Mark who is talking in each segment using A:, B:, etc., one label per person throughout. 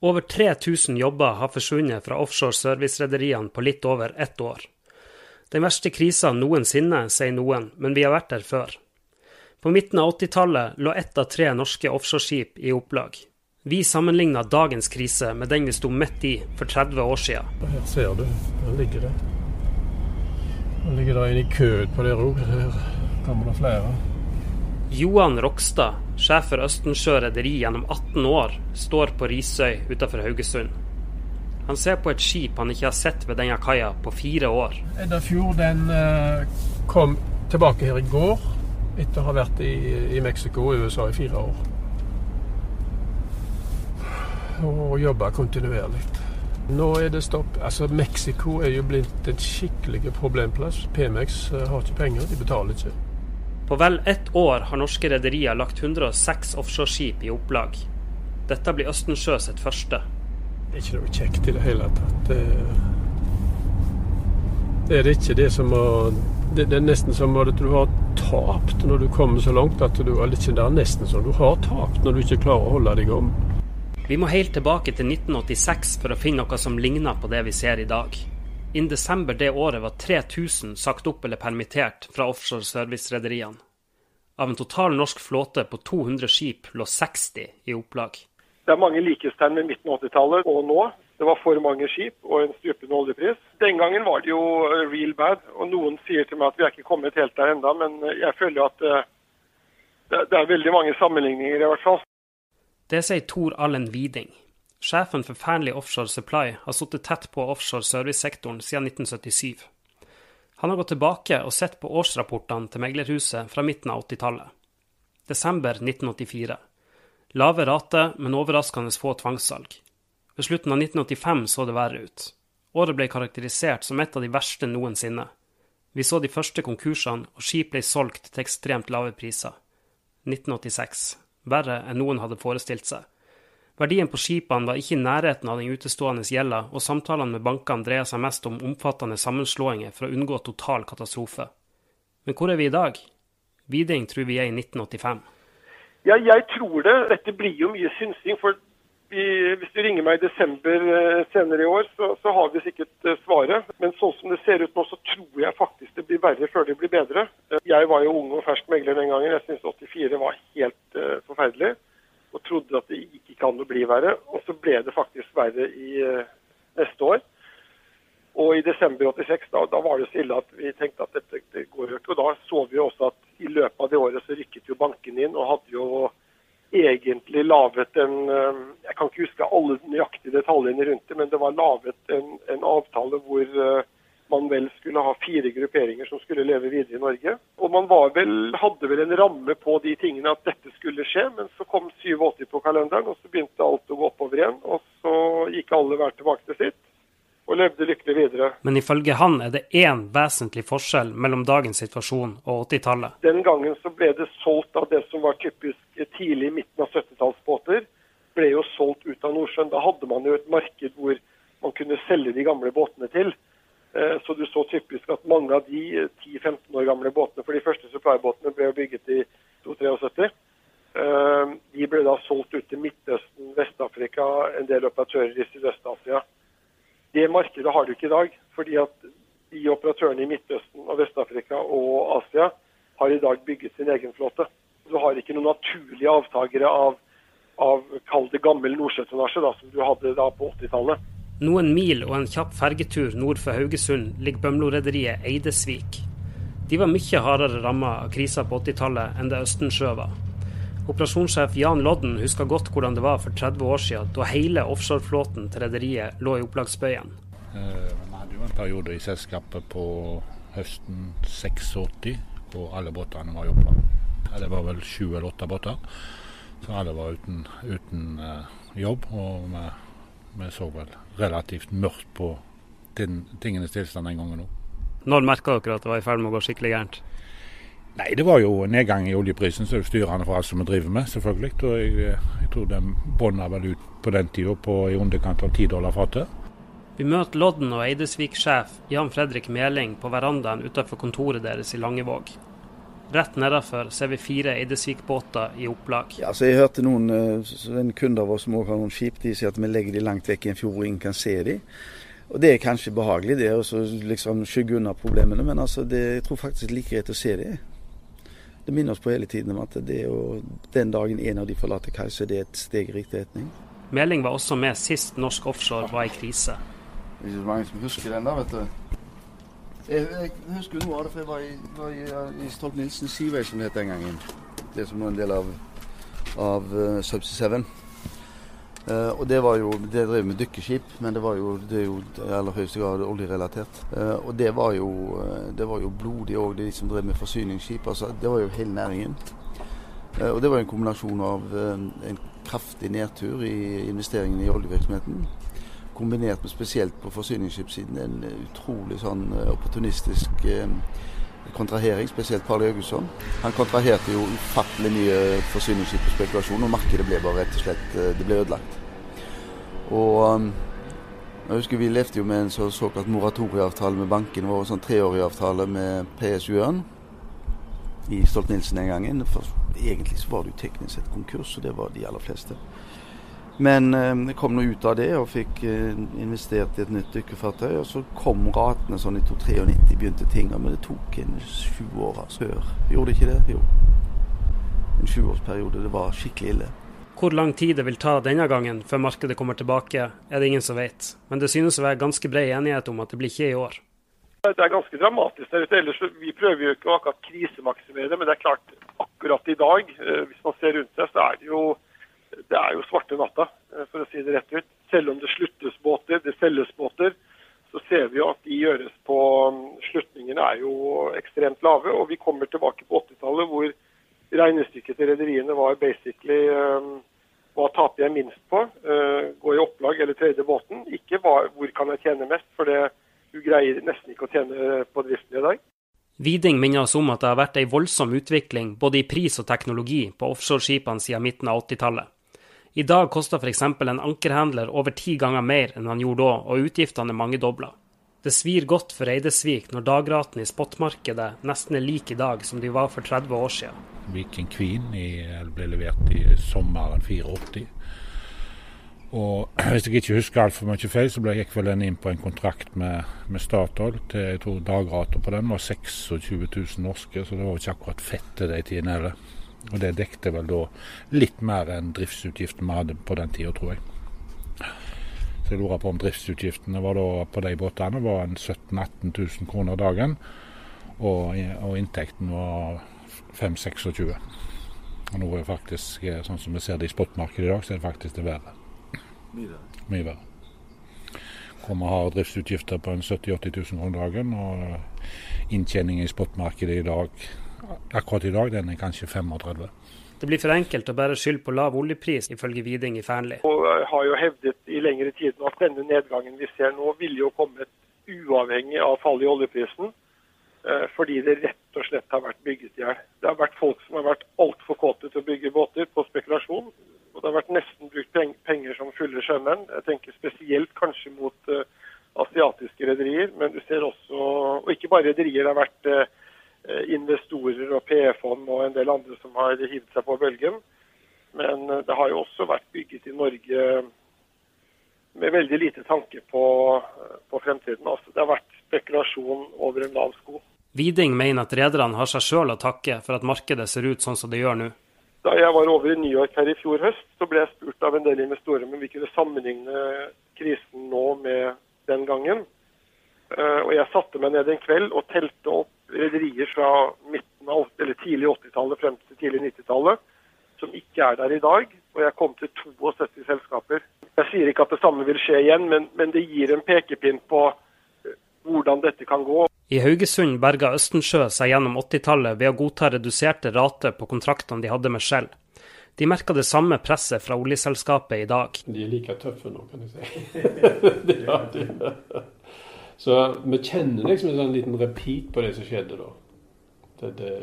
A: Over 3000 jobber har forsvunnet fra offshore servicerederiene på litt over ett år. Den verste krisa noensinne, sier noen, men vi har vært der før. På midten av 80-tallet lå ett av tre norske offshoreskip i opplag. Vi sammenligna dagens krise med den vi sto midt i for 30 år siden.
B: Her ser du, der ligger det. Der ligger det en i kø på der òg. Her kommer det flere.
A: Johan Rokstad, sjef for Østensjø rederi gjennom 18 år, står på Risøy utenfor Haugesund. Han ser på et skip han ikke har sett ved denne kaia på fire år.
B: Eddafjord den eh, kom tilbake her i går, etter å ha vært i, i Mexico og USA i fire år. Og jobba kontinuerlig. Nå er det stopp. Altså, Mexico er jo blitt en skikkelig problemplass. Pemex eh, har ikke penger, de betaler ikke.
A: På vel ett år har norske rederier lagt 106 offshoreskip i opplag. Dette blir Østensjø sitt første.
B: Det er ikke noe kjekt i det hele tatt. Det, det er ikke. Det som å, det, det er nesten som at du har tapt når du kommer så langt at du eller ikke, Det er nesten som du har tapt når du ikke klarer å holde deg om.
A: Vi må helt tilbake til 1986 for å finne noe som ligner på det vi ser i dag. Innen desember det året var 3000 sagt opp eller permittert fra offshore service-rederiene. Av en total norsk flåte på 200 skip lå 60 i opplag.
C: Det er mange likhetstegn med midten av 80-tallet og nå. Det var for mange skip og en stupende oljepris. Den gangen var det jo real bad. og Noen sier til meg at vi er ikke kommet helt der enda, men jeg føler at uh, det er veldig mange sammenligninger i hvert fall.
A: Det sier Tor Allen Widing. Sjefen for Fearnley Offshore Supply har sittet tett på offshore servicesektoren siden 1977. Han har gått tilbake og sett på årsrapportene til meglerhuset fra midten av 80-tallet. Desember 1984. Lave rater, men overraskende få tvangssalg. Ved slutten av 1985 så det verre ut. Året ble karakterisert som et av de verste noensinne. Vi så de første konkursene, og skip ble solgt til ekstremt lave priser. 1986. Verre enn noen hadde forestilt seg. Verdien på skipene var ikke i nærheten av den utestående gjelda, og samtalene med bankene dreier seg mest om omfattende sammenslåinger for å unngå total katastrofe. Men hvor er vi i dag? Viding tror vi er i 1985.
C: Ja, jeg tror det. Dette blir jo mye synsing. for vi, Hvis du ringer meg i desember eh, senere i år, så, så har vi sikkert uh, svaret. Men sånn som det ser ut nå, så tror jeg faktisk det blir verre før det blir bedre. Uh, jeg var jo ung og fersk megler den gangen. Jeg syns 84 var helt forferdelig og trodde at det gikk ikke an å bli verre. Og så ble det faktisk verre i uh, neste år. Og i desember 86 da, da, var det så ille at vi tenkte at dette det går jo ikke. Og da så vi også at i løpet av det året så rykket jo banken inn og hadde jo egentlig laget en uh, Jeg kan ikke huske alle nøyaktige detaljene rundt det, men det var laget en, en avtale hvor uh, man vel skulle ha fire grupperinger som skulle leve videre i Norge. Hadde vel en ramme på de tingene at dette skulle skje, men så kom 87 på kalenderen, og så begynte alt å gå oppover igjen. Og så gikk alle hver tilbake til sitt og levde lykkelig videre.
A: Men ifølge han er det én vesentlig forskjell mellom dagens situasjon og 80-tallet.
C: Den gangen så ble det solgt av det som var typisk tidlig i midten av 70-tallsbåter. Ble jo solgt ut av Nordsjøen. Da hadde man jo et marked hvor man kunne selge de gamle båtene til. Eh, så du så typisk at mange av de 10-15 eh, år gamle båtene, for de første supply-båtene ble bygget i 1973, eh, de ble da solgt ut til Midtøsten, Vest-Afrika, en del operatører i Sydøst-Asia. Det markedet har du ikke i dag. fordi at de operatørene i Midtøsten, og Vest-Afrika og Asia har i dag bygget sin egen flåte. Du har ikke noen naturlige avtakere av, av kall det gammel nordsjøtonnasje, som du hadde da på 80-tallet.
A: Noen mil og en kjapp fergetur nord for Haugesund ligger Bømlo-rederiet Eidesvik. De var mye hardere ramma av krisa på 80-tallet enn det Østensjø var. Operasjonssjef Jan Lodden husker godt hvordan det var for 30 år siden, da hele offshoreflåten til rederiet lå i opplagsbøyen.
D: Eh, vi hadde jo en periode i selskapet på høsten 86, hvor alle båtene var i opplag. Det var vel sju eller åtte båter, så alle var uten, uten uh, jobb. og vi vi så vel relativt mørkt på tingenes tilstand den gangen òg.
A: Når merka dere at det var i ferd med å gå skikkelig gærent?
D: Nei, det var jo nedgang i oljeprisen som er styrende for alt som vi driver med, selvfølgelig. Og jeg, jeg tror den bånda vel ut på den tida på i underkant av ti dollar fatet.
A: Vi møter Lodden og Eidesvik-sjef Jan Fredrik Meling på verandaen utenfor kontoret deres i Langevåg. Rett nedenfor ser vi fire Eidesvik-båter i opplag.
E: Ja, så jeg hørte noen en kunde av oss som også har noen skip, de sier at vi legger de langt vekk i en fjord og ingen kan se de. Og Det er kanskje behagelig, det å liksom skygge unna problemene, men altså det, jeg tror faktisk det er like greit å se det. Det minner oss på hele tiden om at det å, den dagen en av de forlater kai, så er et steg i riktig retning.
A: Meling var også med sist norsk offshore var i krise.
E: Det er ikke så mange som husker den da, vet du. Jeg, jeg husker noe av det, for jeg var i, var i, i Stolt-Nielsen Seaway, som det het den gangen. Det som var en del av, av uh, Subsea 7. Uh, og det var jo, det drev med dykkerskip, men det var jo, det er jo i aller høyeste grad oljerelatert. Uh, og det var jo, det var jo blodig òg, de som drev med forsyningsskip. altså Det var jo hele næringen. og det var en kombinasjon av en kraftig nedtur i investeringen i oljevirksomheten kombinert med spesielt på forsyningsskipssiden en utrolig sånn eh, opportunistisk eh, kontrahering, spesielt Parle Augustsson. Han kontraherte jo ufattelig mye forsyningsskip på spekulasjon, og markedet ble bare rett og slett eh, det ble ødelagt. Og jeg husker Vi levde jo med en så, såkalt moratorieavtale med banken. Det var en sånn treårig avtale med PSU-en i Stolt-Nielsen den gangen. For egentlig så var det jo teknisk sett konkurs, og det var de aller fleste. Men jeg kom nå ut av det og fikk eh, investert i et nytt dykkerfartøy. Og så kom ratene sånn i 1993, begynte ting. Men det tok en sju år før. Gjorde det ikke det? Jo. En sjuårsperiode. Det var skikkelig ille.
A: Hvor lang tid det vil ta denne gangen før markedet kommer tilbake, er det ingen som vet. Men det synes å være ganske bred enighet om at det blir ikke i år.
C: Det er ganske dramatisk der ute. Ellers, vi prøver jo ikke å akkurat krisemaksimere, men det er klart akkurat i dag, eh, hvis man ser rundt seg, så er det jo det er jo svarte natta, eh, for å si det rett ut. Selv om det sluttes båter, det selges båter, så ser vi jo at de gjøres på mm, Slutningene er jo ekstremt lave. Og vi kommer tilbake på 80-tallet hvor regnestykket til rederiene var basically um, hva taper jeg minst på? Uh, gå i opplag eller tredje båten? Ikke hvor kan jeg tjene mest, for det, du greier nesten ikke å tjene på driften i dag.
A: Viding minner oss om at det har vært ei voldsom utvikling både i pris og teknologi på offshoreskipene siden midten av 80-tallet. I dag koster f.eks. en ankerhandler over ti ganger mer enn han gjorde da, og utgiftene er mangedobla. Det svir godt for Eidesvik når dagraten i spotmarkedet nesten er lik i dag som de var for 30 år siden.
D: Viking Queen ble levert i sommeren 84. Og hvis jeg ikke husker altfor mye feil, så ble jeg gikk vel den inn på en kontrakt med, med Statoil. til jeg tror Dagrata på den var 26 000 norske, så det var jo ikke akkurat fett til de tidene heller. Og det dekte vel da litt mer enn driftsutgiftene vi hadde på den tida, tror jeg. Så jeg lurer på om driftsutgiftene var da på de båtene var 17 000-18 000 kroner dagen. Og, og inntekten var 5-26. Og nå er det faktisk, eh, sånn som vi ser det i spotmarkedet i dag, så er det faktisk det verre. Mye verre. Hvor vi har driftsutgifter på 70 000-80 000 kroner dagen, og inntjening i spotmarkedet i dag akkurat i dag den er kanskje 35.
A: Det blir for enkelt å bære skyld på lav oljepris, ifølge Viding i Fearnley.
C: Jeg har jo hevdet i lengre tid at denne nedgangen vi ser nå, ville jo kommet uavhengig av fallet i oljeprisen. Eh, fordi det rett og slett har vært bygget i hjel. Det har vært folk som har vært altfor kåte til å bygge båter på spekulasjon. Og det har vært nesten brukt penger som fulle sjømenn. Jeg tenker spesielt kanskje mot uh, asiatiske rederier, men du ser også Og ikke bare rederier. Det har vært uh, Eh, investorer og PE-fond og en del andre som har hivd seg på bølgen. Men eh, det har jo også vært bygget i Norge med veldig lite tanke på, eh, på fremtiden. Altså, det har vært spekulasjon over en lav sko.
A: Viding mener at rederne har seg sjøl å takke for at markedet ser ut sånn som det gjør nå.
C: Da jeg var over i New York her i fjor høst, så ble jeg spurt av en del investorer om vi kunne sammenligne krisen nå med den gangen. Og jeg satte meg ned en kveld og telte opp rederier fra midten av, eller tidlig 80-tallet frem til tidlig 90-tallet som ikke er der i dag. Og jeg kom til 72 selskaper. Jeg sier ikke at det samme vil skje igjen, men, men det gir en pekepinn på eh, hvordan dette kan gå.
A: I Haugesund berga Østensjø seg gjennom 80-tallet ved å godta reduserte rater på kontraktene de hadde med Shell. De merker det samme presset fra oljeselskapet i dag.
B: De er like tøffe nå, kan jeg si. ja, de, så vi kjenner liksom en sånn liten repeat på det som skjedde da. Det, det,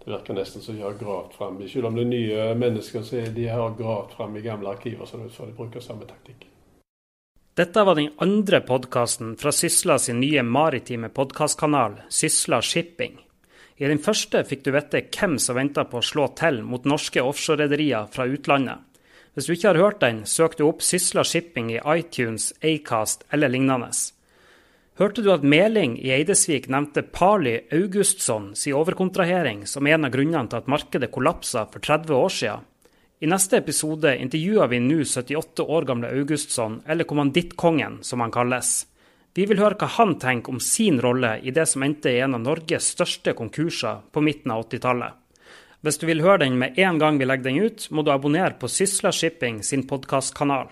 B: det virker nesten som de har gravd fram Selv om det er nye mennesker, så de har gravd fram i gamle arkiver, så de bruker samme taktikk.
A: Dette var den andre podkasten fra Sysla sin nye maritime podkastkanal, Sysla Shipping. I den første fikk du vite hvem som venta på å slå til mot norske offshorerederier fra utlandet. Hvis du ikke har hørt den, søk du opp Sysla Shipping i iTunes, Acast eller lignende. Hørte du at Meling i Eidesvik nevnte Parly Augustsson si overkontrahering som en av grunnene til at markedet kollapsa for 30 år siden? I neste episode intervjuer vi nå 78 år gamle Augustsson, eller Kommandittkongen som han kalles. Vi vil høre hva han tenker om sin rolle i det som endte i en av Norges største konkurser på midten av 80-tallet. Hvis du vil høre den med en gang vi legger den ut, må du abonnere på Sysla Shipping sin podkastkanal.